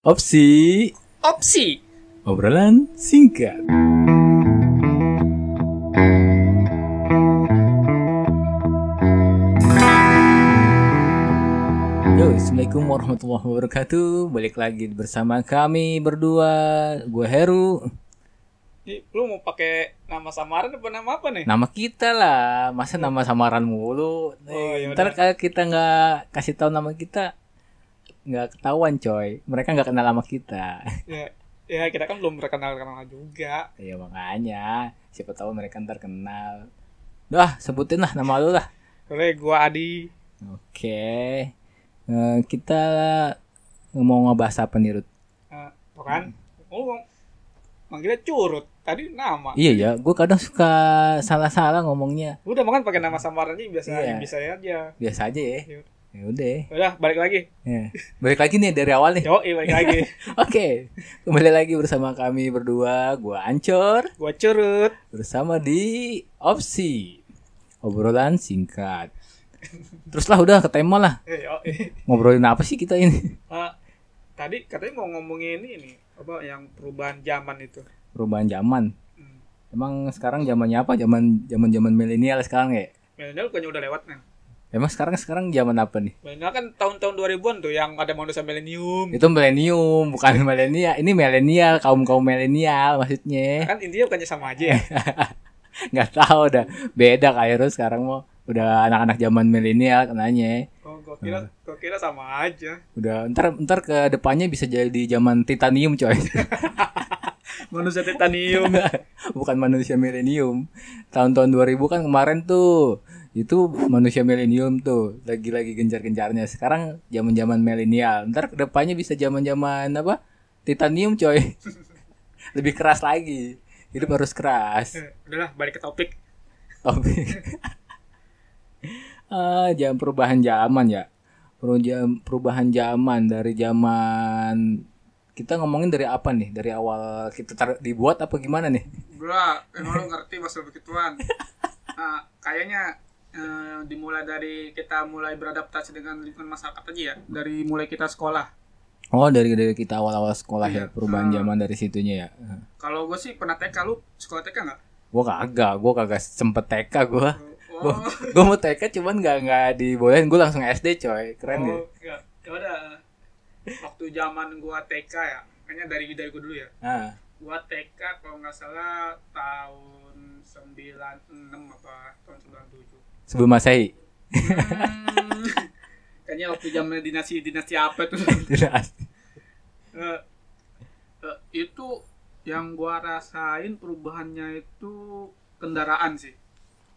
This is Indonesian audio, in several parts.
Opsi Opsi. obrolan singkat. Yo, Assalamualaikum warahmatullahi wabarakatuh. Balik lagi bersama kami berdua. Gue Heru. Lu mau pakai nama samaran apa nama apa nih? Nama kita lah. Masa nama samaran mulu. Oh, ya Ntar kalau kita nggak kasih tahu nama kita, nggak ketahuan coy. Mereka nggak kenal nama kita. Ya, ya kita kan belum terkenal kenal juga. Ya makanya siapa tahu mereka ntar kenal. Dah sebutin lah nama lu lah. Boleh gua Adi. Oke. Eh, kita mau ngebahas apa nih Rut? Eh, tuh kan? Oh, manggilnya curut. Tadi nama. Iya ya, gue kadang suka salah-salah ngomongnya. Udah makan pakai nama samarannya biasa Iya. bisa aja. Biasa aja ya. Iya. Ya udah. Udah balik lagi. Ya. Balik lagi nih dari awal nih. Yo, balik lagi. Oke, kembali lagi bersama kami berdua. Gua Ancor Gua curut. bersama di opsi obrolan singkat. Teruslah udah ke tema lah. Eh, yo. Ngobrolin apa sih kita ini? Ah, tadi katanya mau ngomongin ini apa yang perubahan zaman itu. Perubahan zaman. Hmm. Emang sekarang zamannya apa? Zaman zaman zaman milenial sekarang ya? Milenial bukannya udah lewat nih. Emang sekarang sekarang zaman apa nih? Milenial kan tahun-tahun 2000-an tuh yang ada manusia milenium. Itu milenium, bukan milenial. Ini milenial, kaum kaum milenial maksudnya. Kan intinya bukannya sama aja ya. Nggak tahu dah. Beda kayak Rus sekarang mau udah anak-anak zaman milenial kenanya. Oh, gua kira, gua kira sama aja. Udah ntar ntar ke depannya bisa jadi zaman titanium coy. Manusia titanium. bukan manusia milenium. Tahun-tahun 2000 kan kemarin tuh itu manusia milenium tuh lagi-lagi gencar-gencarnya. Sekarang zaman-zaman milenial. Ntar ke depannya bisa zaman-zaman apa? Titanium coy. Lebih keras lagi. Hidup harus keras. Eh, Udahlah, balik ke topik. Topik. ah, jam perubahan zaman ya. Perubahan perubahan zaman dari zaman kita ngomongin dari apa nih? Dari awal kita tar- dibuat apa gimana nih? Bro, emang lu ngerti bahasa begituan. Ah, kayaknya eh, dimulai dari kita mulai beradaptasi dengan lingkungan masyarakat aja ya. Dari mulai kita sekolah. Oh dari dari kita awal-awal sekolah ya Iya. perubahan Ah. zaman dari situnya ya. Kalau gue sih pernah TK, lu sekolah TK nggak? Gua kagak, gua kagak sempet TK gua. Gua, Oh, gua mau TK cuman nggak nggak dibolehin, gua langsung SD coy, keren ya. oh, ya. Ya udah. Waktu zaman gua TK ya, kayaknya dari dari gua dulu ya. Ah, Gua TK kalau nggak salah tahun 96 apa tahun 97. Sebelum masehi. Hmm, kayaknya waktu zaman dinasti dinasti apa tuh. Eh, eh, itu yang gua rasain perubahannya itu kendaraan sih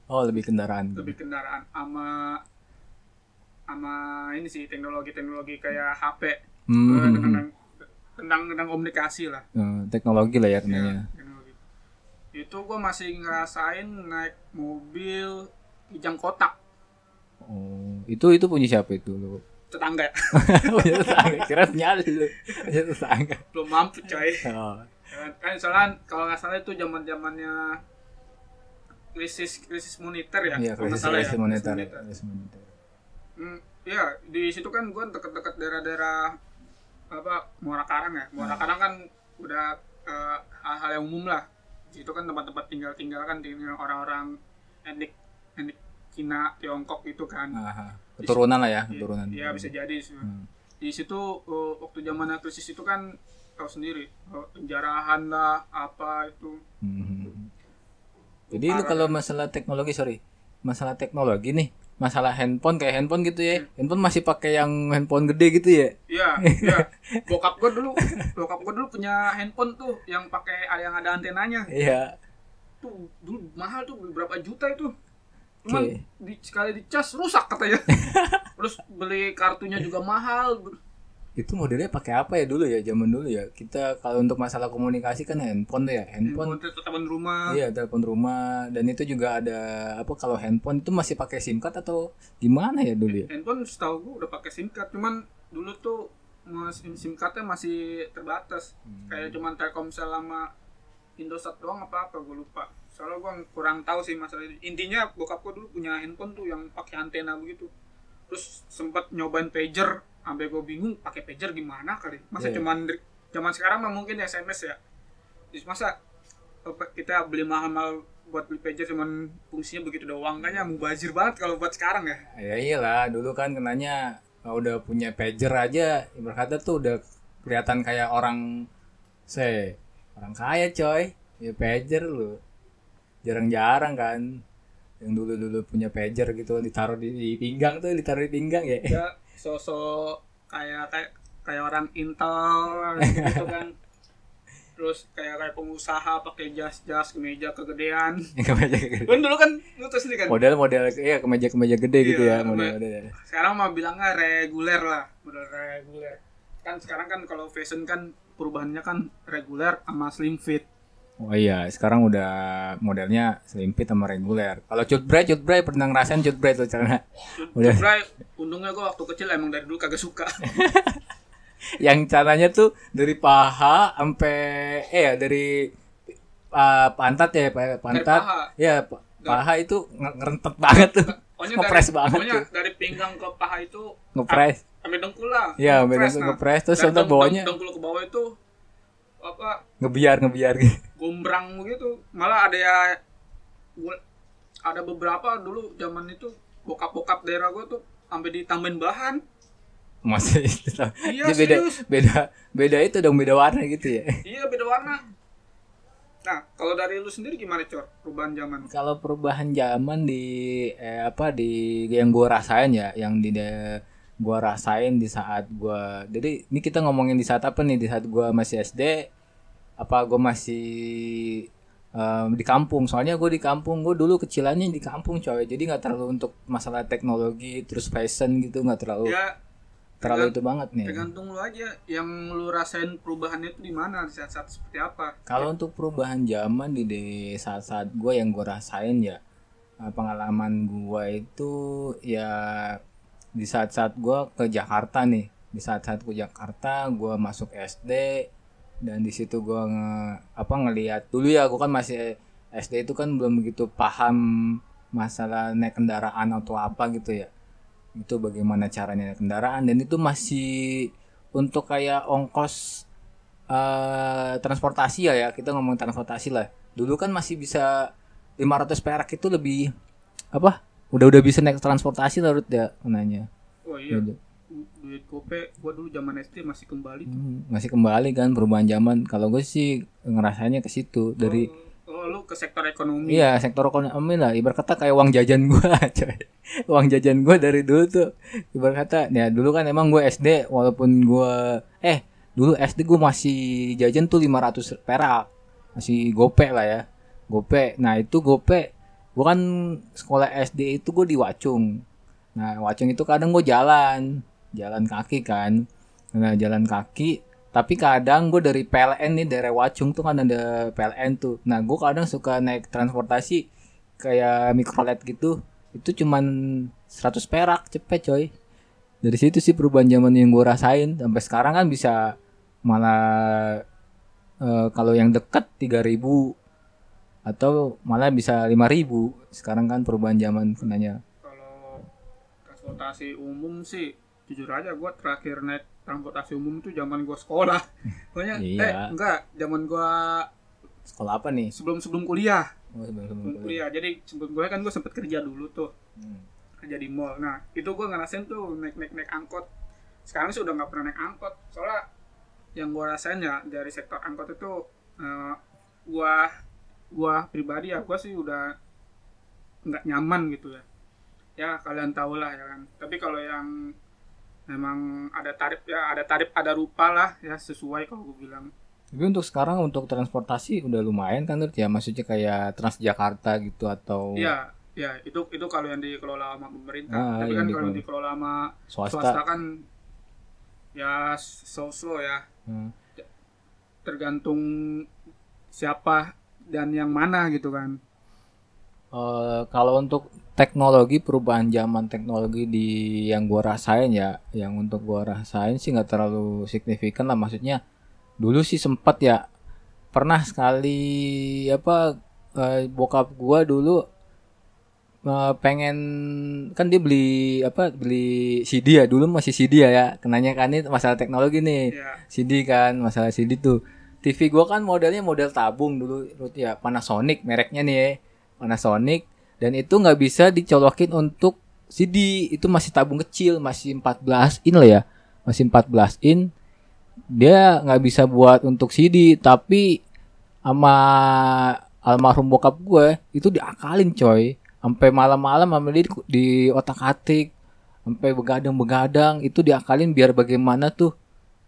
Oh lebih kendaraan. lebih kendaraan ama ama ini sih teknologi teknologi kayak HP Hmm, hmm, hmm. tentang tentang tentang komunikasi lah Eh, teknologi lah ya Ya, kenanya. teknologi itu gua masih ngerasain naik mobil kijang kotak Oh, itu itu punya siapa itu lu? tetangga ya. punya tetangga, kira punya lu. Punya tetangga. belum mampu coy Oh, kan kan soalnya kalau nggak salah itu zaman zamannya krisis krisis moneter ya iya, krisis salah krisis ya, moneter. krisis moneter. Krisis moneter. Hmm, ya di situ kan gue dekat-dekat daerah-daerah apa Muara Karang ya Muara Karang kan udah eh, hal-hal yang umum lah di situ kan tempat-tempat tinggal-tinggal kan tinggal orang-orang etnik Cina Tiongkok gitu kan Aha. Keturunan lah ya, keturunan. Iya bisa jadi sih. Hmm. di situ eh, waktu zaman krisis itu kan tahu sendiri eh, penjarahan lah apa itu Hmm. Jadi lu kalau masalah teknologi sorry, masalah teknologi nih, masalah handphone kayak handphone gitu ya, handphone masih pakai yang handphone gede gitu ya? Iya, iya. Bokap gue dulu, bokap gue dulu punya handphone tuh yang pakai yang ada antenanya. Iya. Tuh dulu mahal tuh berapa juta itu. Cuman Oke. di, sekali dicas rusak katanya. Terus beli kartunya juga mahal. Itu modelnya pakai apa ya dulu ya zaman dulu ya? Kita kalau untuk masalah komunikasi kan handphone tuh ya, handphone. Handphone telepon rumah. Iya, telepon rumah dan itu juga ada apa kalau handphone itu masih pakai SIM card atau gimana ya dulu ya? Handphone setahu gue udah pakai SIM card, cuman dulu tuh SIM cardnya masih terbatas. Hmm. Kayak cuman Telkomsel sama Indosat doang apa apa gue lupa. Soalnya gue kurang tahu sih masalah itu. Intinya bokap gue dulu punya handphone tuh yang pakai antena begitu. Terus sempat nyobain pager sampai gue bingung pakai pager gimana kali masa Iya. cuman zaman sekarang mah mungkin SMS ya Terus masa apa, kita beli mahal-mahal buat beli pager cuman fungsinya begitu doang kayaknya mubazir banget kalau buat sekarang ya Ya iyalah, dulu kan kenanya kalau udah punya pager aja, ibarat kata tuh udah kelihatan kayak orang se orang kaya coy. Ya pager lu. Jarang-jarang kan yang dulu-dulu punya pager gitu ditaruh di, di pinggang tuh, ditaruh di pinggang ya. ya sosok kayak kayak kayak orang Intel gitu kan terus kayak kayak pengusaha pakai jas-jas kemeja kegedean kemeja gede. kan dulu kan lu tahu sendiri kan Model-model iya kemeja-kemeja gede gitu Iya, ya, model-model. sekarang mah bilangnya reguler lah model reguler kan sekarang kan kalau fashion kan perubahannya kan reguler sama slim fit Oh iya, sekarang udah modelnya slim fit sama reguler. Kalau cut bray, cut bray pernah ngerasain cut bray tuh celana. Udah. Jebray, untungnya gue waktu kecil emang dari dulu kagak suka yang caranya tuh dari paha sampai eh ya dari uh, pantat ya pa- pantat paha. ya pa- paha itu nge- ngerentet banget tuh ngepres dari, banget pokoknya tuh dari pinggang ke paha itu ngepres sampai dengkul lah Iya, sampai Ngepres, dengkul, nah. ngepres, terus Dari sampai bawahnya- dengkul ke bawah itu apa ngebiar ngebiar. gitu gombrang begitu malah ada ya ada beberapa dulu zaman itu bokap-bokap daerah gue tuh sampai ditambahin bahan. Masih. Iya, Jadi beda serius. beda beda itu dong beda warna gitu ya. Iya beda warna. Nah kalau dari lu sendiri gimana cor perubahan zaman? Kalau perubahan zaman di eh, apa di yang gua rasain ya yang di de- gua rasain di saat gua jadi ini kita ngomongin di saat apa nih? Di saat gua masih SD apa gua masih em, di kampung? Soalnya gue di kampung gue dulu kecilannya di kampung coy. Jadi nggak terlalu untuk masalah teknologi terus fashion gitu nggak terlalu ya terlalu itu banget nih. tergantung lu aja. Yang lu rasain perubahannya itu di mana di saat-saat seperti apa? Kalau untuk perubahan zaman di, di saat-saat gue yang gue rasain ya eh, pengalaman gue itu ya di saat-saat gue ke Jakarta nih. Di saat-saat ke Jakarta gue masuk SD dan di situ gue nge, apa ngelihat dulu ya gue kan masih SD itu kan belum begitu paham masalah naik kendaraan atau apa gitu ya. Itu bagaimana caranya naik kendaraan dan itu masih untuk kayak ongkos eh transportasi ya ya. Kita ngomong transportasi lah. Dulu kan masih bisa 500 perak itu lebih apa udah udah bisa naik transportasi lah Rut, ya nanya oh iya. Gitu. Du- duit gope gua dulu zaman SD masih kembali tuh. Hmm, masih kembali kan perubahan zaman. Kalau gue sih ngerasainnya ke situ dari oh, oh, lu ke sektor ekonomi. Iya sektor ekonomi lah. Ibarat kata kayak uang jajan gua coy. Uang jajan gua dari dulu tuh ibarat kata ya dulu kan emang gue SD walaupun gua eh dulu SD gua masih jajan tuh 500 perak. Masih gope lah ya gope. Nah itu gope gua kan sekolah SD itu gue di Wacung. Nah Wacung itu kadang gue jalan jalan kaki kan. Nah jalan kaki tapi kadang gue dari PLN nih dari Wacung tuh kan ada PLN tuh. Nah gue kadang suka naik transportasi kayak mikrolet gitu. Itu cuman 100 perak cepet coy. Dari situ sih perubahan zaman yang gue rasain. Sampai sekarang kan bisa malah eh, kalau yang deket 3000 atau malah bisa 5000 sekarang kan perubahan zaman kenanya kalau transportasi umum sih jujur aja gua terakhir naik transportasi umum itu zaman gua sekolah. Pokoknya eh Iya. enggak zaman gua sekolah apa nih? sebelum sebelum kuliah. Oh, sebelum- sebelum sebelum kuliah. kuliah. Jadi sebelum kuliah kan gua sempet kerja dulu tuh. Hmm. kerja di mall. Nah itu gua ngerasain tuh naik naik naik angkot. Sekarang sih udah nggak pernah naik angkot. Soalnya yang gua rasain ya dari sektor angkot itu eh, gua gua pribadi ya gua sih udah nggak nyaman gitu ya ya kalian tahu lah ya kan tapi kalau yang memang ada tarif ya ada tarif ada rupa lah ya sesuai kalau gue bilang Tapi untuk sekarang untuk transportasi udah lumayan kan Dut? ya maksudnya kayak Transjakarta gitu atau Iya, ya itu itu kalau yang dikelola sama pemerintah. Ah, Tapi yang kan kalau yang dikelola. dikelola sama swasta. swasta kan ya so-so ya, Hmm. tergantung siapa dan yang mana gitu kan. Eh, kalau untuk teknologi perubahan zaman teknologi di yang gua rasain ya, yang untuk gua rasain sih nggak terlalu signifikan lah maksudnya. Dulu sih sempat ya pernah sekali apa eh, bokap gua dulu eh, pengen kan dia beli apa beli CD ya dulu masih CD ya ya kenanya kan ini masalah teknologi nih Iya. CD kan masalah CD tuh TV gua kan modelnya model tabung dulu. Ya Panasonic mereknya nih ya. Panasonic. Dan itu nggak bisa dicolokin untuk CD itu masih tabung kecil masih 14 in lah ya. Masih 14 in. Dia nggak bisa buat untuk CD tapi sama almarhum bokap gue itu diakalin coy. Sampai malam-malam sama dia di, di otak atik sampai begadang-begadang itu diakalin biar bagaimana tuh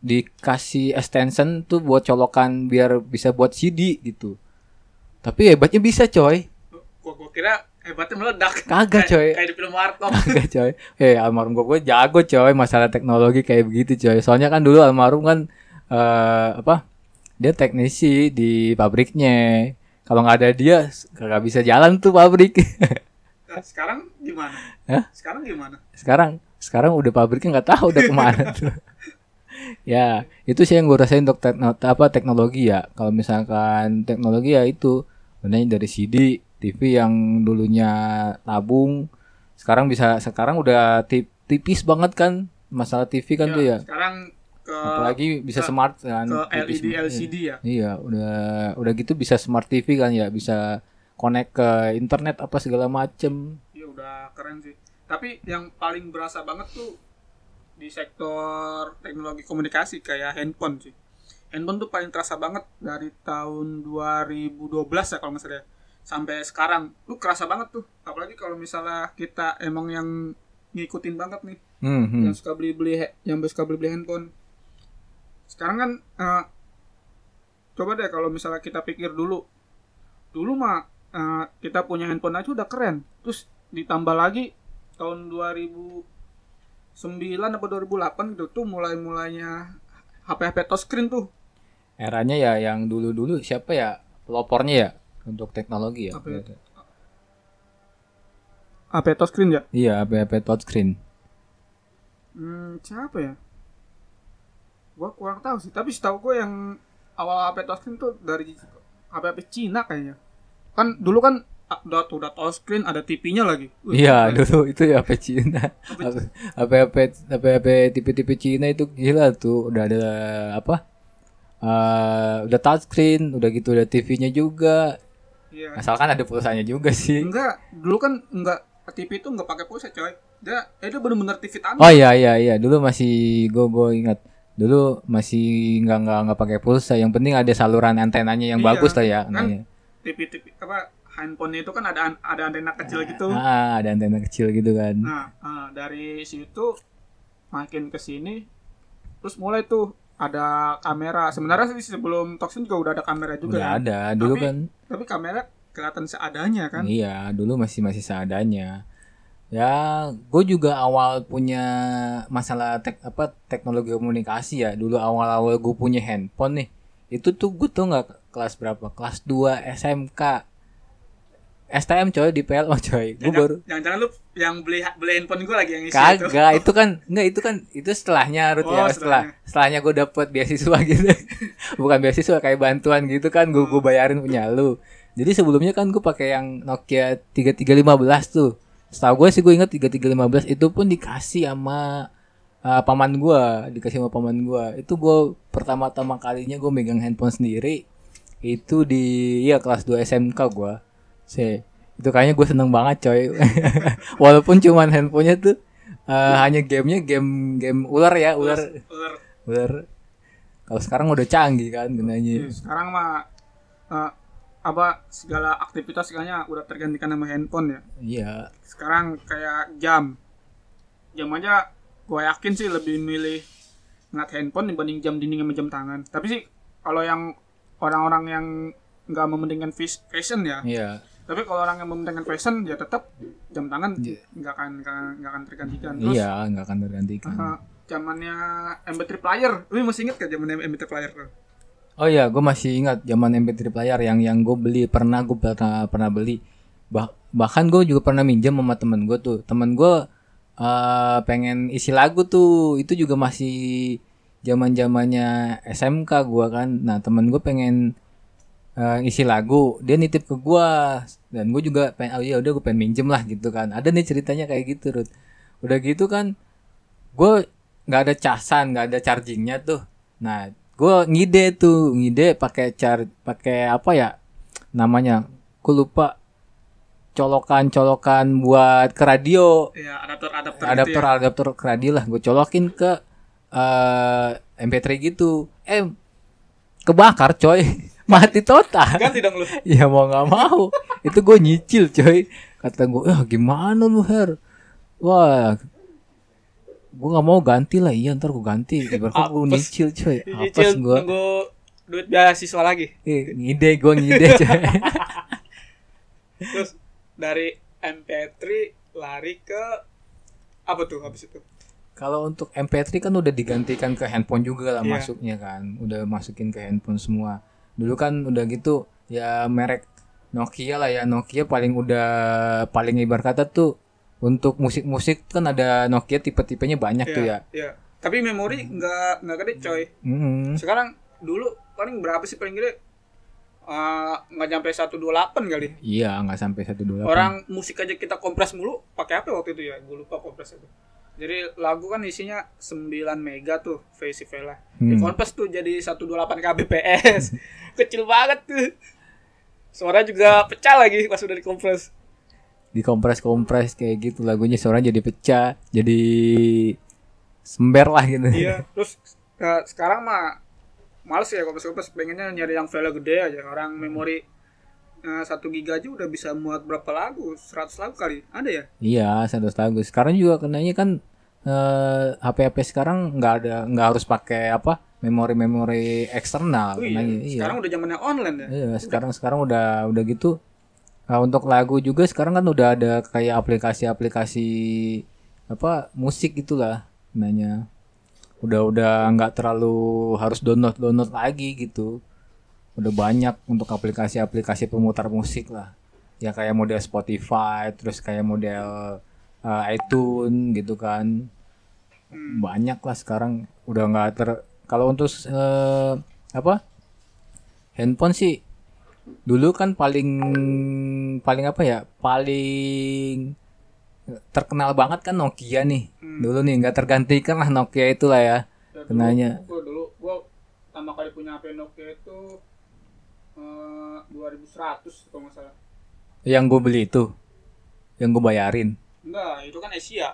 dikasih extension tuh buat colokan biar bisa buat CD gitu tapi hebatnya bisa coy Gua, gua kira hebatnya meledak. Kagak, coy. Kayak di film Warkop. Kagak coy Eh almarhum gue jago coy Masalah teknologi kayak begitu coy Soalnya kan dulu almarhum kan eh Apa Dia teknisi di pabriknya Kalau nggak ada dia Kagak bisa jalan tuh pabrik Nah, sekarang gimana? Hah? Sekarang gimana? Sekarang Sekarang udah pabriknya nggak tahu udah ke mana tuh Ya itu sih yang gue rasain untuk tekno, apa teknologi ya Kalau misalkan teknologi ya itu Sebenarnya dari CD TV yang dulunya tabung sekarang bisa sekarang udah tip- tipis banget kan masalah TV kan tuh ya Sekarang ke apalagi bisa ke- smart kan ke LED banget. LCD ya. iya udah udah gitu bisa smart TV kan ya bisa connect ke internet apa segala macem Iya udah keren sih. Tapi yang paling berasa banget tuh di sektor teknologi komunikasi kayak handphone sih. Handphone tuh paling terasa banget dari tahun 2012 ya kalau nggak salah ya. Sampai sekarang. Lu kerasa banget tuh. Apalagi kalau misalnya kita emang yang ngikutin banget nih. hmm, hmm. Yang suka beli-beli yang suka beli-beli handphone. Sekarang kan eh, coba deh kalau misalnya kita pikir dulu. Dulu mah eh, kita punya handphone aja udah keren. Terus ditambah lagi tahun 2009 atau 2008 gitu tuh mulai-mulainya HP-HP touchscreen tuh. eranya ya yang dulu-dulu siapa ya pelopornya ya untuk teknologi ya? HP touchscreen ya? iya HP touchscreen Hmm, siapa ya? Gua kurang tahu sih, tapi setahu gue yang awal HP touchscreen tuh dari HP-HP Cina kayaknya. Kan dulu kan ah, udah touchscreen ada TV-nya lagi. Iya dulu itu ya HP Cina HP HP HP HP tipe-tipe Cina itu gila tuh udah ada apa eh udah touchscreen udah gitu ada TV-nya juga Iya. asalkan ada pulsanya juga sih Enggak, dulu kan enggak TV itu enggak pakai pulsa, coy. Dia eh, itu bener-bener TV tanah. oh iya iya iya dulu masih gue gue ingat dulu masih nggak nggak nggak pakai pulsa yang penting ada saluran antenanya yang Iya, bagus lah ya kan? TV TV apa handphone itu kan ada ada antena kecil gitu. ah ada antena kecil gitu kan Nah, ah, dari situ makin ke sini terus mulai tuh ada kamera. Sebenarnya sih sebelum touchscreen juga udah ada kamera juga. udah ya. ada dulu Tapi- kan Tapi kamera kelihatan seadanya kan. Iya, dulu masih masih seadanya. Ya, gue juga awal punya masalah tek, apa teknologi komunikasi ya. Dulu awal-awal gue punya handphone nih. Itu tuh gue tuh nggak kelas berapa? Kelas 2 SMK. STM coy di PLO coy. Gue Jangan- baru Jangan-jangan lu yang beli beli handphone gue lagi yang isi itu. kagak itu kan enggak itu kan itu setelahnya Rut ya. Oh, setelah setelahnya. gue dapet beasiswa gitu. Bukan beasiswa kayak bantuan gitu kan gue gue bayarin punya lu. Jadi sebelumnya kan gue pakai yang Nokia 3315 tuh. Setahu gue sih gue inget 3315 itu pun dikasih sama uh, paman gue dikasih sama paman gue itu gue pertama-tama kalinya gue megang handphone sendiri. Itu di ya kelas 2 SMK gue sih itu kayaknya gue seneng banget coy walaupun cuman handphonenya tuh uh, hanya gamenya game game ular ya ular Ular. ular kalau sekarang udah canggih kan gunanya Sekarang mah eh, apa segala aktivitas segalanya udah tergantikan sama handphone ya. iya Sekarang kayak jam. Jam aja gue yakin sih lebih milih ngeliat handphone dibanding jam dinding sama jam tangan. Tapi sih kalau yang orang-orang yang nggak mementingkan fashion ya. iya Tapi kalau orang yang mementingkan fashion ya tetap jam tangan Iya. nggak akan nggak nggak akan tergantikan. Terus iya nggak akan tergantikan eh, zamannya MP3 player, lu masih inget gak zaman MP3 player tuh? oh iya gue masih ingat zaman MP3 player yang yang gue beli pernah gue pernah pernah beli bah, bahkan gue juga pernah minjem sama temen gue tuh temen gue eh pengen isi lagu tuh itu juga masih zaman zamannya SMK gue kan nah temen gue pengen eh, ngisi lagu dia nitip ke gua. Dan gue juga pengen oh ya udah gue pengen minjem lah gitu kan. Ada nih ceritanya kayak gitu Rut. Udah gitu kan gue nggak ada casan nggak ada chargingnya tuh. Nah gue ngide tuh ngide pakai char pakai apa ya namanya gue lupa. Colokan-colokan buat ke radio. Iya, adaptor-adaptor adaptor gitu ya. adaptor ke radio lah gue colokin ke eh MP3 gitu. Eh kebakar coy mati total. Ganti dong lu. ya mau nggak mau. Itu gue nyicil coy. Kata gue ah gimana lu her? Wah. Gue nggak mau ganti lah. Iya ntar gue ganti. Ibaratnya gue nyicil coy. Apes Cicil gue nunggu duit beasiswa lagi. eh, ngide gue ngide coy. Terus dari MP3 lari ke apa tuh habis itu? Kalau untuk MP3 kan udah digantikan ke handphone juga lah Iya. masuknya kan, udah masukin ke handphone semua. Dulu kan udah gitu ya merek Nokia lah ya Nokia paling udah paling ibar kata tuh untuk musik-musik kan ada Nokia tipe-tipenya banyak tuh ya. Iya. Tapi memori nggak nggak gede coy. Mm. Sekarang dulu paling berapa sih paling gede? Eh, nggak nyampe 128 kali. Iya nggak sampai satu dua Orang musik aja kita kompres mulu pakai apa waktu itu ya? Gue lupa kompres itu. Jadi lagu kan isinya 9 mega tuh file Hmm. Dikompres tuh jadi 128 kbps. Kecil banget tuh. Suara juga pecah lagi pas udah dikompres. dikompres-kompres kayak gitu lagunya suaranya jadi pecah, jadi sember lah gitu. Iya, terus eh, sekarang mah males ya kompres-kompres pengennya nyari yang file gede aja. Orang memori satu giga aja udah bisa muat berapa lagu? 100 lagu kali. Ada ya? Iya, 100 lagu. Sekarang juga kenanya kan eh, HP-HP sekarang nggak ada nggak harus pakai apa memori-memori eksternal. Oh iya. kenanya. iya. Sekarang udah zamannya online ya. Iya, sekarang sekarang udah udah gitu. Nah, untuk lagu juga sekarang kan udah ada kayak aplikasi-aplikasi apa musik gitulah nanya. Udah udah nggak terlalu harus download download lagi gitu. Udah banyak untuk aplikasi-aplikasi pemutar musik lah. Ya kayak model Spotify, terus kayak model uh, iTunes gitu kan. Hmm. Banyak lah sekarang udah nggak ter kalau untuk eh, apa? handphone sih dulu kan paling paling apa ya paling terkenal banget kan Nokia nih Hmm. dulu nih nggak tergantikan lah Nokia itulah ya Ya, dulu, kenanya Gua dulu gua pertama kali punya HP Nokia itu eh 2100 kalau nggak salah. yang gue beli itu yang gue bayarin Enggak, itu kan Asia.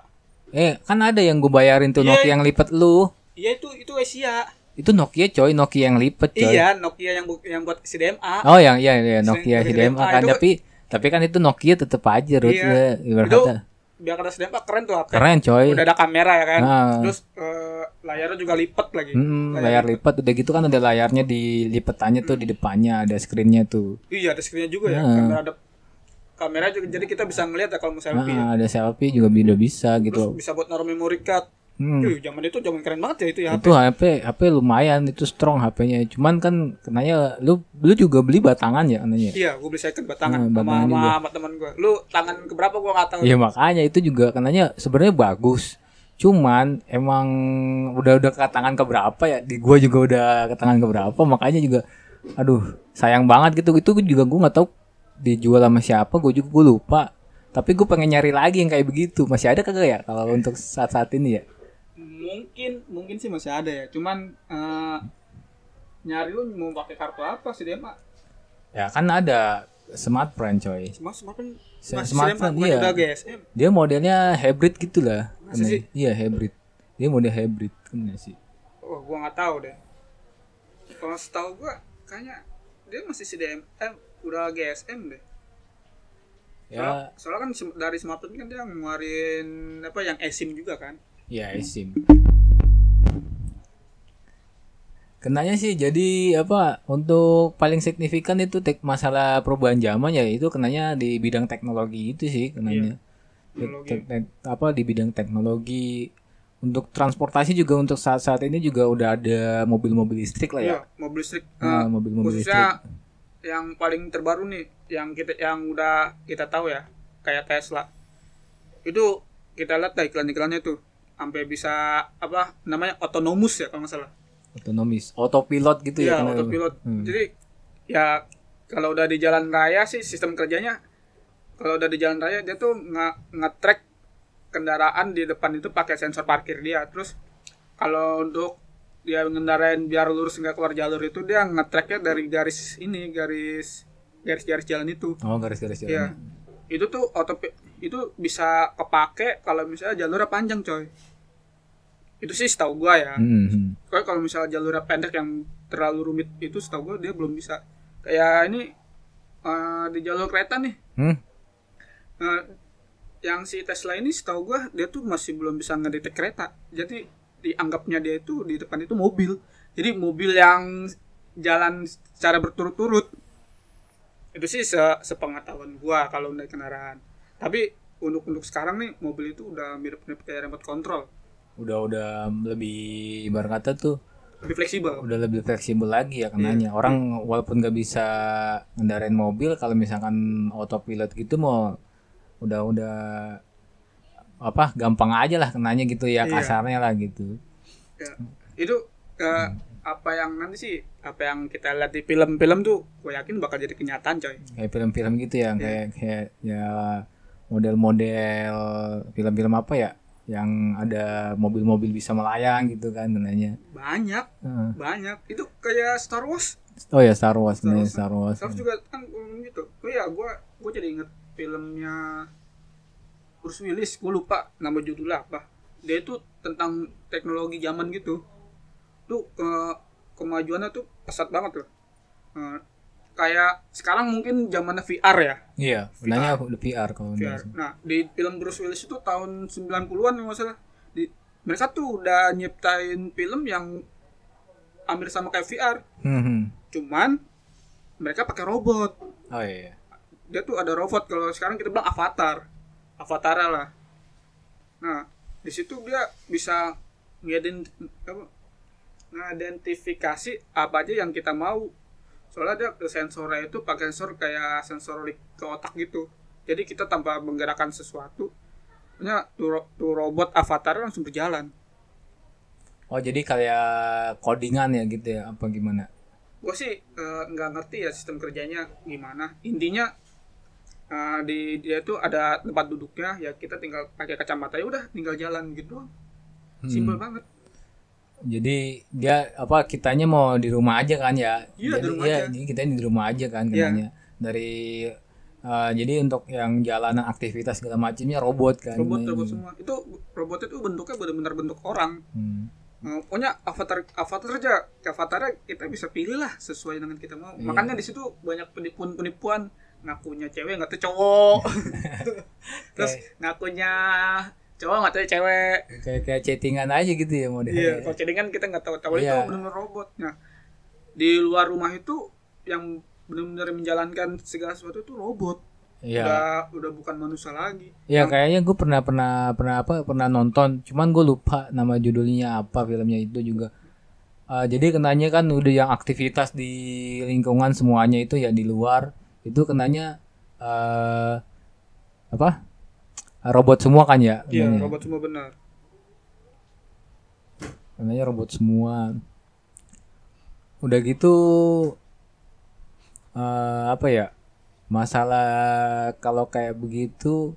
eh kan ada yang gue bayarin tuh Iya. Nokia yang lipet lu Iya itu itu Asia. itu Nokia coy Nokia yang lipet coy Iya, Nokia yang bu- yang buat CDMA. oh yang iya iya Nokia Sering- HDMI kan itu- tapi tapi kan itu Nokia tetep aja Rut, Iya. ya, ibarat Itu biar kata CDMA keren tuh HP. keren coy Udah ada kamera ya kan. Ah. Terus eh, layarnya juga lipat lagi. Mm, layar lipat udah gitu kan ada layarnya di lipetannya tuh di depannya ada screennya tuh. Iya, ada screennya juga ya. Ah. Kamera ada kamera juga jadi kita bisa ngeliat ya kalau mau selfie. ya. Ah, ada selfie juga udah bisa Terus gitu. bisa buat naruh memory card. Hmm. Yuh, zaman itu zaman keren banget ya itu ya. Itu HP HP lumayan itu strong HP-nya. Cuman kan kenanya lu lu juga beli batangan ya kenanya. Iya, gue beli second batangan sama batangan sama, sama teman gue. Lu tangan keberapa gue nggak tahu. Iya makanya itu juga kenanya sebenarnya bagus. Cuman emang udah udah ke tangan ke berapa ya? Di gua juga udah ke tangan ke berapa makanya juga aduh sayang banget gitu. Itu juga gua nggak tahu dijual sama siapa, gue juga gue lupa. Tapi gue pengen nyari lagi yang kayak begitu. Masih ada kagak ya kalau untuk saat-saat ini ya? Mungkin mungkin sih masih ada ya. Cuman eh, nyari lu mau pakai kartu apa sih dia? Ya kan ada smartphone coy. Semua smartphone Se- masih smartphone, bukan iya. GSM. Dia modelnya hybrid gitu lah. Masa sih? Iya hybrid. Dia model hybrid kan ya sih. Oh, gua nggak tahu deh. Kalau setahu gua kayaknya dia masih CDM eh udah GSM deh. Soalnya, Ya, soalnya kan sem- dari smartphone kan dia ngeluarin apa yang eSIM juga kan. Ya eSIM. Kenanya sih jadi apa untuk paling signifikan itu tek masalah perubahan zaman ya itu kenanya di bidang teknologi itu sih kenanya. Teknologi. Tek- tek- apa di bidang teknologi untuk transportasi juga untuk saat-saat ini juga udah ada mobil-mobil listrik lah ya. Iya, mobil listrik. Nah, eh, mobil-mobil khususnya yang paling terbaru nih yang kita yang udah kita tahu ya kayak Tesla itu kita lihat iklan-iklannya tuh sampai bisa apa namanya otonomus ya kalau nggak salah Otonomis, autopilot gitu ya. kenanya. autopilot Hmm. jadi ya kalau udah di jalan raya sih sistem kerjanya kalau udah di jalan raya dia tuh nge nge-track kendaraan di depan itu pakai sensor parkir dia terus kalau untuk dia ngendarain biar lurus nggak keluar jalur itu dia nge-tracknya dari garis ini garis garis-garis jalan itu Oh garis-garis Iya. jalan. Itu tuh auto itu bisa kepake kalau misalnya jalurnya panjang, coy. Itu sih setahu gua ya. Hmm, hmm. Kalau misalnya jalurnya pendek yang terlalu rumit itu setahu gua dia belum bisa. Kayak ini eh, di jalur kereta nih. Hmm? eh, yang si Tesla ini setahu gua dia tuh masih belum bisa ngedetek kereta. Jadi dianggapnya dia itu di depan itu mobil. Jadi mobil yang jalan secara berturut-turut. Itu sih se sepengetahuan gua kalau naik kendaraan. Tapi untuk untuk sekarang nih mobil itu udah mirip-mirip kayak remote control. Udah udah lebih ibarat kata tuh Lebih fleksibel. udah lebih fleksibel lagi ya kenanya. Orang walaupun nggak bisa ngendarain mobil kalau misalkan autopilot gitu mau udah udah apa gampang aja lah kenanya gitu ya Iya. kasarnya lah gitu. Ya, itu eh, apa yang nanti sih apa yang kita lihat di film-film tuh gue yakin bakal jadi kenyataan coy. Kayak film-film gitu ya kayak kayak ya model-model film-film apa ya yang ada mobil-mobil bisa melayang gitu kan kenanya. Banyak, Heeh. banyak. Itu kayak Star Wars. Oh ya Star Wars, Star nih. Star Wars. Star Wars juga kan ngomong gitu. Oh iya, gua gua jadi inget filmnya Bruce Willis, gue lupa nama judulnya apa. Dia itu tentang teknologi zaman gitu. Tuh ke kemajuannya tuh pesat banget loh. Eh, kayak sekarang mungkin zamannya VR ya. Iya, benarnya udah VR kalau VR. Nah, di film Bruce Willis itu tahun 90-an kalau nggak salah. Di, mereka tuh udah nyiptain film yang hampir sama kayak VR. Hmm, hmm. Cuman mereka pakai robot. Oh iya. Dia tuh ada robot kalau sekarang kita bilang avatar. Avatar lah. Nah, di situ dia bisa ngedent apa ngidentifikasi apa aja yang kita mau. Soalnya dia ke sensornya itu pakai sensor kayak sensor ke otak gitu. Jadi kita tanpa menggerakkan sesuatu, punya tuh, ro- tuh robot avatar langsung berjalan. Oh jadi kayak codingan ya gitu ya apa gimana? gue sih eh, nggak ngerti ya sistem kerjanya gimana intinya eh, di dia tuh ada tempat duduknya ya kita tinggal pakai kacamata ya udah tinggal jalan gitu simpel banget Jadi dia apa kitanya mau di rumah aja kan ya? Iya, di rumah iya, aja. jadi kita di rumah aja kan Iya. kenanya. Dari eh, jadi untuk yang jalanan aktivitas segala macamnya robot kan. robot robot semua itu robotnya tuh bentuknya benar-benar bentuk orang Hmm. Pokoknya avatar avatar aja avatarnya kita bisa pilih lah sesuai dengan kita mau makanya di situ banyak penipuan penipuan ngakunya cewek nggak tahu cowok terus ngakunya cowok nggak tahu cewek Kayak kayak chattingan aja gitu ya modelnya. Iya, kalau chattingan kita nggak tahu tahu itu Iya. benar robot. Nah, di luar rumah itu yang benar-benar menjalankan segala sesuatu itu robot. Iya. Udah udah bukan manusia lagi. Ya kayaknya gue pernah pernah pernah apa pernah nonton, cuman gue lupa nama judulnya apa filmnya itu juga. Eh, jadi kenanya kan udah yang aktivitas di lingkungan semuanya itu ya di luar itu kenanya eh apa robot semua kan ya? Iya, robot semua benar. Kenanya robot semua. Udah gitu eh apa ya? Masalah kalau kayak begitu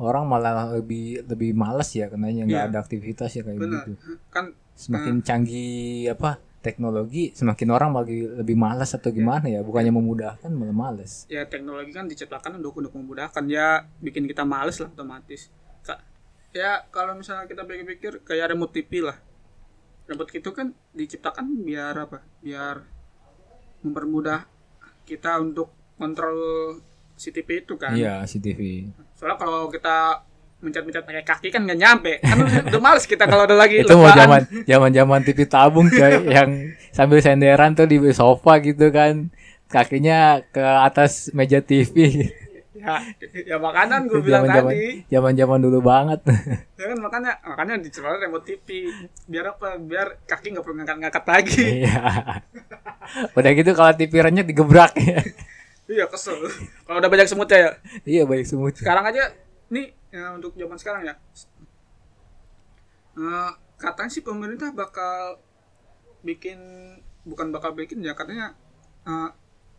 orang malah lebih lebih males ya kenanya nggak Iya. ada aktivitas ya kayak Benar. begitu. Kan Semakin canggih apa teknologi, semakin orang lagi lebih malas atau gimana ya? Bukannya memudahkan malah males. ya teknologi kan diciptakan untuk untuk memudahkan ya bikin kita males lah otomatis. Ya kalau misalnya kita pikir-pikir kayak remote TV lah. Remote itu kan diciptakan biar apa? Biar mempermudah kita untuk kontrol si TV itu kan. Iya, CCTV. Soalnya kalau kita mencet-mencet pakai kaki kan nggak nyampe. Kan udah males kita kalau udah lagi itu mau zaman zaman zaman TV tabung coy yang sambil senderan tuh di sofa gitu kan kakinya ke atas meja TV Ya, ya makanan gue bilang zaman-zaman tadi. zaman-zaman dulu banget Ya kan makanya makanya diciptakan remote TV. Biar apa? Biar kaki nggak perlu ngangkat-ngangkat lagi. iya udah gitu kalau TV renyet digebrak iya kesel. Kalau udah banyak semut ya. iya baik semut Sekarang aja nih ya, untuk zaman sekarang ya. Eh, katanya sih pemerintah bakal bikin bukan bakal bikin ya katanya eh,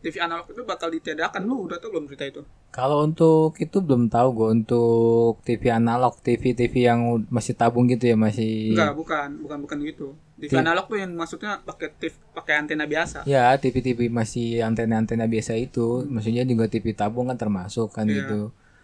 TV analog itu bakal ditiadakan lu udah tau belum berita itu Kalau untuk itu belum tahu gue untuk TV analog, TV TV yang masih tabung gitu ya masih. enggak bukan bukan bukan gitu TV analog tuh yang maksudnya pakai TV pakai antena biasa Ya TV TV masih antena antena biasa itu, maksudnya juga TV tabung kan termasuk kan Iya. gitu.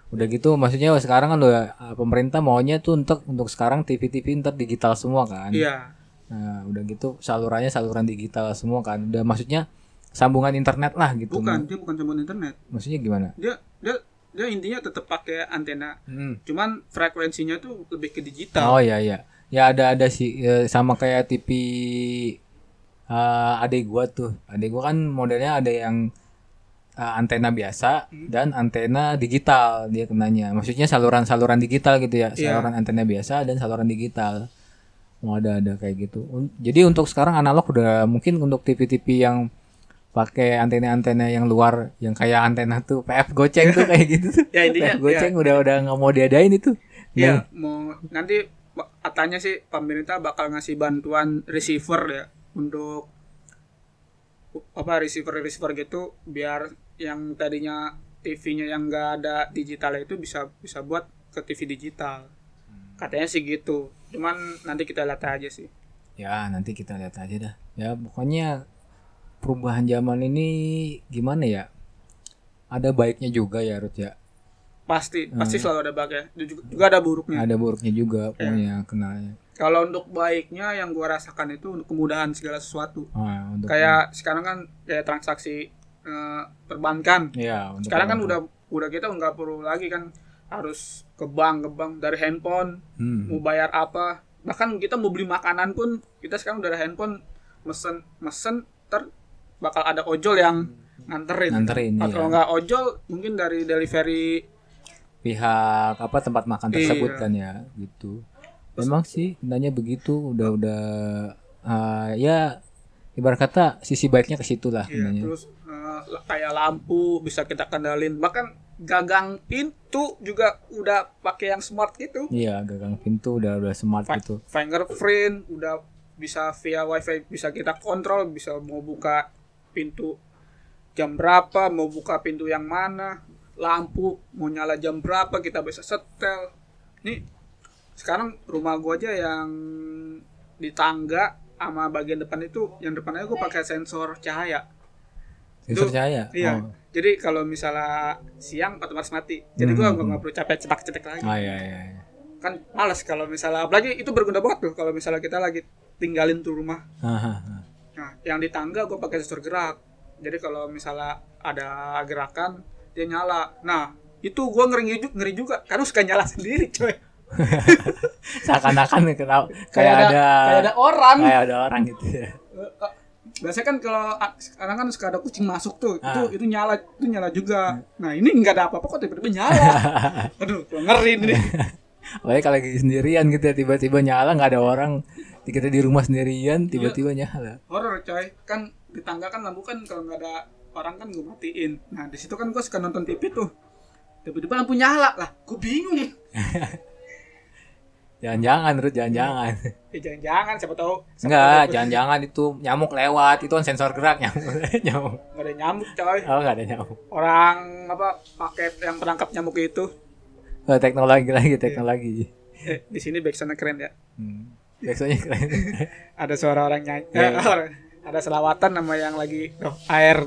Udah gitu maksudnya sekarang kan udah uh, pemerintah maunya tuh untuk untuk sekarang TV TV ntar digital semua kan. iya Nah udah gitu salurannya saluran digital semua kan. Udah maksudnya sambungan internet lah gitu. bukan dia bukan sambungan internet Maksudnya gimana? dia dia dia intinya tetap pakai antena Hmm. cuman frekuensinya tuh lebih ke digital Oh iya iya. Ya ada ada sih ya, sama kayak TV uh, adik gua tuh. Adik gua kan modelnya ada yang uh, antena biasa dan antena digital dia kenanya. Maksudnya saluran-saluran digital gitu ya. Iya. Saluran antena biasa dan saluran digital. Oh ada ada kayak gitu. Jadi untuk sekarang analog udah mungkin untuk TV-TV yang pakai antena-antena yang luar yang kayak antena tuh PF goceng tuh kayak gitu tuh. Ya, intinya, PF goceng udah udah nggak mau diadain itu. Iya, mau nanti katanya sih pemerintah bakal ngasih bantuan receiver ya untuk apa receiver receiver gitu biar yang tadinya TV-nya yang enggak ada digital itu bisa bisa buat ke TV digital. Katanya sih gitu. Cuman nanti kita lihat aja sih. Ya nanti kita lihat aja dah. Ya pokoknya perubahan zaman ini gimana ya? Ada baiknya juga ya Ruth ya. Pasti pasti selalu ada bagnya. Juga, juga ada buruknya. Ada buruknya juga pokoknya kenalnya. Kalau untuk baiknya yang gua rasakan itu untuk kemudahan segala sesuatu. Ah, untuk Kayak sekarang kan kayak transaksi eh, perbankan. ya untuk sekarang kan udah udah kita nggak perlu lagi kan harus ke bank ke bank dari handphone hmm, mau bayar apa bahkan kita mau beli makanan pun kita sekarang udah ada handphone mesen mesen ter bakal ada ojol yang nganterin Nganterin, atau iya. kalau nggak ojol mungkin dari delivery pihak apa tempat makan tersebut Iya. kan ya gitu. Memang sih nanya begitu udah udah ah, ya ibarat kata sisi baiknya ke situ lah iya, terus kayak lampu bisa kita kendalin. Bahkan gagang pintu juga udah pakai yang smart gitu. Iya, gagang pintu udah udah smart Fi- gitu. fingerprint udah bisa via wifi bisa kita kontrol bisa mau buka pintu jam berapa mau buka pintu yang mana lampu mau nyala jam berapa kita bisa setel. Nih sekarang rumah gua aja yang di tangga sama bagian depan itu yang depannya gua pakai sensor cahaya Sensor Itu- cahaya. iya Oh. jadi kalau misalnya siang otomatis mati jadi gua nggak perlu capek cetak cetek lagi Ah iya iya. iya. kan males kalau misalnya apalagi itu berguna banget tuh kalau misalnya kita lagi tinggalin tuh rumah Ah, ah, ah. nah yang di tangga gue pakai sensor gerak jadi kalau misalnya ada gerakan dia nyala nah itu gue ngeri juga ngeri juga karena suka nyala sendiri coy Seakan-akan kenal kayak, kayak, ada, ada kayak ada orang kayak ada orang gitu ya. Biasanya kan kalau sekarang kan suka ada kucing masuk tuh itu Ah. itu nyala itu nyala juga. Nah ini nggak ada apa-apa kok tiba-tiba nyala. Aduh ngeri nih Pokoknya kalau lagi sendirian gitu ya tiba-tiba nyala nggak ada orang. Kita di rumah sendirian tiba-tiba nyala. horor coy. Kan di tangga kan lampu kan kalau nggak ada orang kan gue matiin. Nah di situ kan gue suka nonton TV tuh. Tiba-tiba lampu nyala lah gue bingung Jangan-jangan Ruth, jangan-jangan. ya jangan-jangan siapa tahu siapa Enggak, tahu jangan-jangan itu nyamuk lewat itu kan sensor gerak nyamuk. nyamuk. nggak ada nyamuk coy Oh, enggak ada nyamuk. orang apa pakai yang penangkap nyamuk itu Oh, teknologi lagi, teknologi. eh, di sini backsoundnya keren ya Hmm. Biasanya keren. ada suara orang nyanyi Iya. eh, ada selawatan nama yang lagi oh, air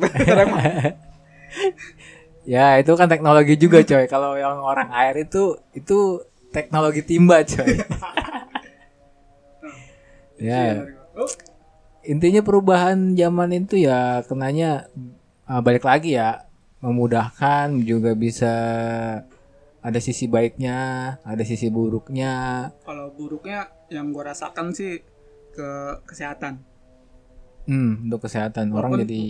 ya, itu kan teknologi juga, coy. Kalau yang orang air itu itu teknologi timba, coy. ya, oh, intinya perubahan zaman itu ya kenanya uh, balik lagi ya memudahkan juga bisa ada sisi baiknya ada sisi buruknya. Kalau buruknya yang gue rasakan sih ke kesehatan hmm untuk kesehatan orang Walaupun- jadi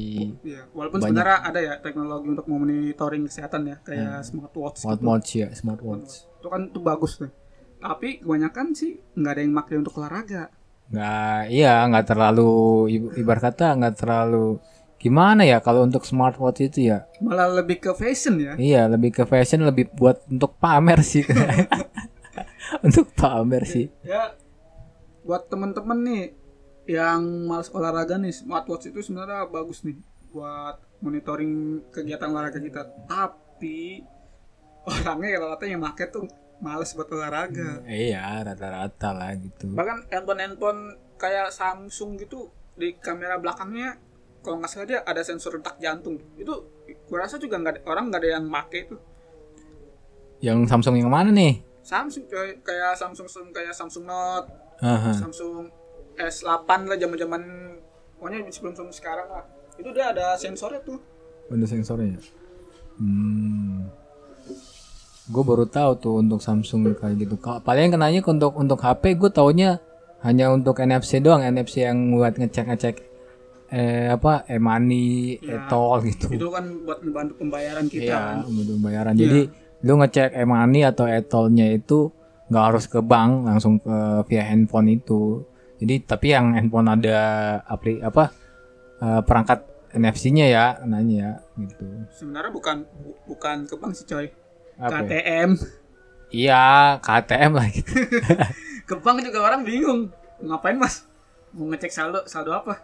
Iya, walaupun Banyak. sebenarnya ada ya teknologi untuk monitoring kesehatan ya, kayak smartwatch. gitu. smartwatch ya smartwatch Itu kan itu bagus tuh. Tapi kebanyakan sih nggak ada yang pakai untuk olahraga. nggak iya nggak terlalu ib- ibarat kata nggak terlalu gimana ya kalau untuk smartwatch itu ya Malah lebih ke fashion ya. iya lebih ke fashion lebih buat untuk pamer sih untuk pamer sih Ya buat temen-temen nih yang males olahraga nih, smartwatch itu sebenarnya bagus nih. buat monitoring kegiatan olahraga kita tapi orangnya rata-rata yang make tuh males buat olahraga Iya, rata-rata lah gitu. bahkan handphone handphone kayak Samsung gitu di kamera belakangnya kalau nggak salah dia ada sensor detak jantung itu gua rasa juga nggak ada- orang nggak ada yang make itu Yang Samsung yang mana nih? Samsung coy kayak Samsung kayak Samsung Note Aha. Samsung S8 lah zaman zaman pokoknya sebelum sebelum sekarang lah itu dia ada sensornya tuh Ada sensornya. Hmm. Gue baru tahu tuh untuk Samsung kayak gitu. Paling kenanya untuk untuk HP gue taunya hanya untuk NFC doang, NFC yang buat ngecek-ngecek eh apa e-money, Ya. e-tol gitu. itu kan buat membantu pembayaran kita kan. Iya, untuk bayaran. Jadi lu ngecek e-money atau e-tolnya itu nggak harus ke bank, langsung ke via handphone itu. Jadi tapi yang handphone ada apli apa eh, perangkat NFC-nya ya, nanya ya gitu. sebenarnya bukan bu- bukan ke bank sih coy Apa ya? KTM Iya, KTM lah gitu. ke bank juga orang bingung ngapain mas mau ngecek saldo saldo apa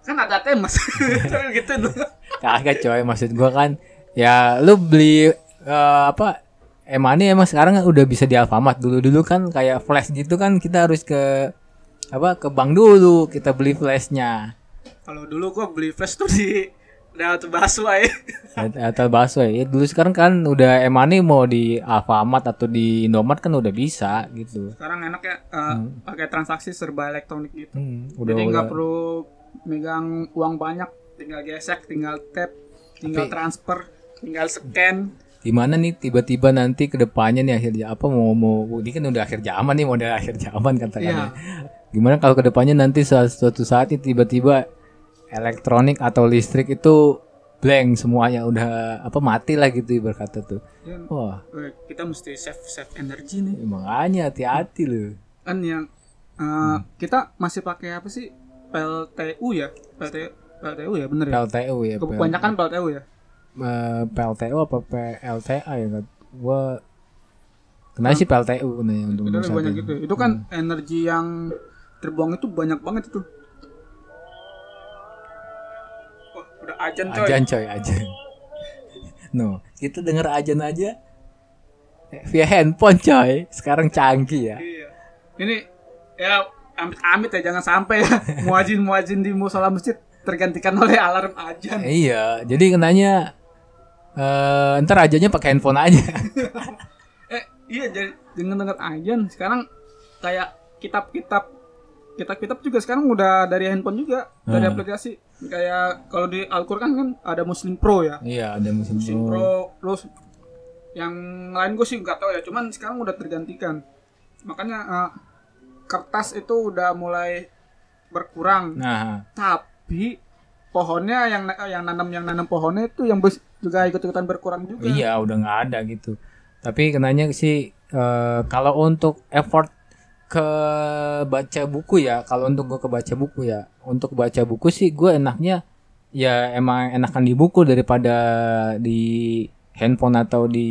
kan ada ATM mas gitu loh Kagak coy, maksud gua kan ya lu beli eh, apa e-money emang sekarang udah bisa di Alfamart. Dulu-dulu kan kayak flash gitu kan kita harus ke apa ke bank dulu kita beli flashnya. kalau dulu gua beli flash tuh di Daerah Baswa ya Atau bakso ya. Dulu sekarang kan udah e-money mau di Alfamart atau di Indomart kan udah bisa gitu. sekarang enak ya eh, pakai transaksi serba elektronik gitu Hmm, udah jadi nggak udah. perlu megang uang banyak tinggal gesek tinggal tap tinggal Tapi- transfer tinggal scan Gimana nih tiba-tiba nanti ke depannya nih akhir apa mau mau ini kan udah akhir zaman nih model akhir zaman katakannya. Gimana kalau ke depannya nanti suatu, saat ini tiba-tiba elektronik atau listrik itu blank semuanya udah apa mati lah gitu berkata tuh. Ya, Wah, eh, kita mesti save save energi nih. Makanya hati-hati loh. kan yang eh, kita masih pakai apa sih? PLTU ya? PLTU PLTU ya bener ya? PLTU ya. Kebanyakan PLTU ya? Eh, PLTU apa PLTA ya? Kan? Gua kenapa sih PLTU nih untuk itu banyak gitu. Itu kan energi yang terbuang itu banyak banget itu wah udah ajan coy Ajan coy, ajan. No, kita denger ajan aja eh, via handphone coy. Sekarang canggih ya. Iya. Ini ya amit-amit ya jangan sampai ya muazin muazin di musola masjid tergantikan oleh alarm ajan. Iya, jadi kenanya eh ntar ajannya pakai handphone aja. Eh iya jadi dengan dengar ajan sekarang kayak kitab-kitab kitab-kitab juga sekarang udah dari handphone juga dari Hmm. aplikasi kayak kalau di Al-Qur'an kan ada Muslim Pro ya. iya, ada musim Muslim pro. Pro terus yang lain gue sih nggak tahu ya cuman sekarang udah tergantikan makanya eh, kertas itu udah mulai berkurang Nah, tapi pohonnya yang yang nanam yang nanam pohonnya itu yang juga ikut-ikutan berkurang juga. iya udah nggak ada gitu. Tapi kenanya sih eh, kalau untuk effort ke baca buku ya, kalau untuk gue ke baca buku ya, untuk baca buku sih gue enaknya ya emang enakan di buku daripada di handphone atau di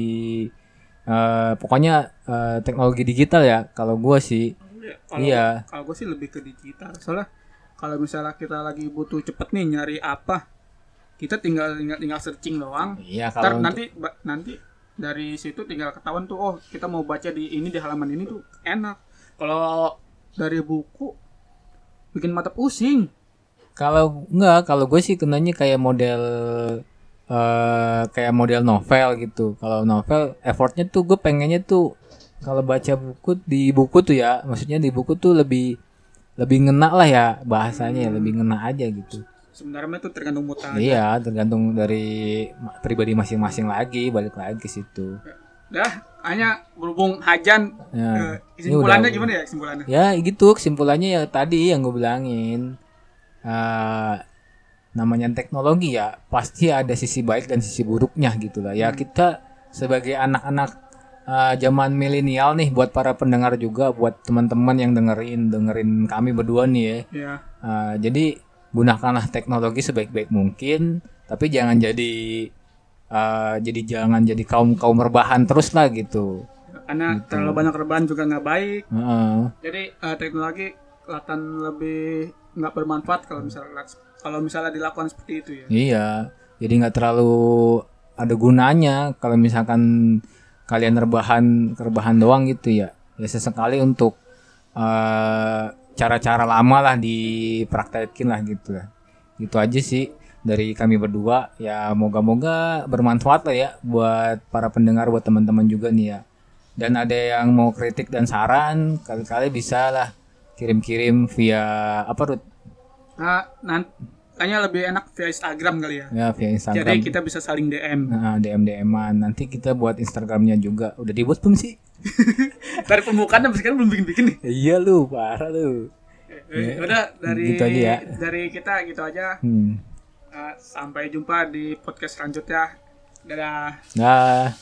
eh, pokoknya eh, teknologi digital ya. Kalau gue sih, Iya, Kalau iya, kalau gue sih lebih ke digital. Soalnya kalau misalnya kita lagi butuh cepet nih nyari apa, kita tinggal tinggal, tinggal searching doang. iya Ntar untuk- nanti nanti dari situ tinggal ketahuan tuh oh kita mau baca di ini di halaman ini tuh enak. Kalau dari buku bikin mata pusing. Kalau enggak, kalau gue sih kenanya kayak model eh kayak model novel gitu. Kalau novel effortnya tuh gue pengennya tuh kalau baca buku di buku tuh ya, maksudnya di buku tuh lebih lebih ngena lah ya bahasanya ya, lebih ngena aja gitu. Sebenarnya tuh tergantung mutan. Iya, tergantung dari pribadi masing-masing lagi, balik lagi ke situ. Dah, hanya berhubung hajan Ya, eh, kesimpulannya ini udah- gimana ya kesimpulannya? Ya gitu kesimpulannya ya tadi yang gue bilangin. Eh, namanya teknologi ya pasti ada sisi baik dan sisi buruknya gitu lah. Ya kita sebagai anak-anak eh, zaman milenial nih buat para pendengar juga buat teman-teman yang dengerin dengerin kami berdua nih ya. Ya, Eh, jadi gunakanlah teknologi sebaik-baik mungkin tapi jangan jadi eh, jadi jangan jadi kaum kaum rebahan terus lah gitu karena terlalu banyak rebahan juga nggak baik. Heeh. Jadi eh, teknologi kelihatan lebih nggak bermanfaat kalau misalnya kalau misalnya dilakukan seperti itu ya Iya, jadi nggak terlalu ada gunanya kalau misalkan kalian rebahan rebahan doang gitu ya. Ya sesekali untuk eh, cara-cara lama lah dipraktekin lah gitu lah. Itu aja sih dari kami berdua. Ya moga-moga bermanfaat lah ya buat para pendengar, buat teman-teman juga nih ya. Dan ada yang mau kritik dan saran, kali-kali bisa lah kirim-kirim via apa Rut? nah nanti kayaknya lebih enak via Instagram kali ya Ya via Instagram. jadi kita bisa saling DM Nah, DM DM-an. Nanti kita buat Instagramnya juga. Udah dibuat belum sih? dari pembukaan sampai sekarang belum bikin bikin nih iya lu, parah lu. Eh, udah dari Gitu aja ya. dari kita gitu aja Hmm. Eh, sampai jumpa di podcast selanjutnya dadah Nah.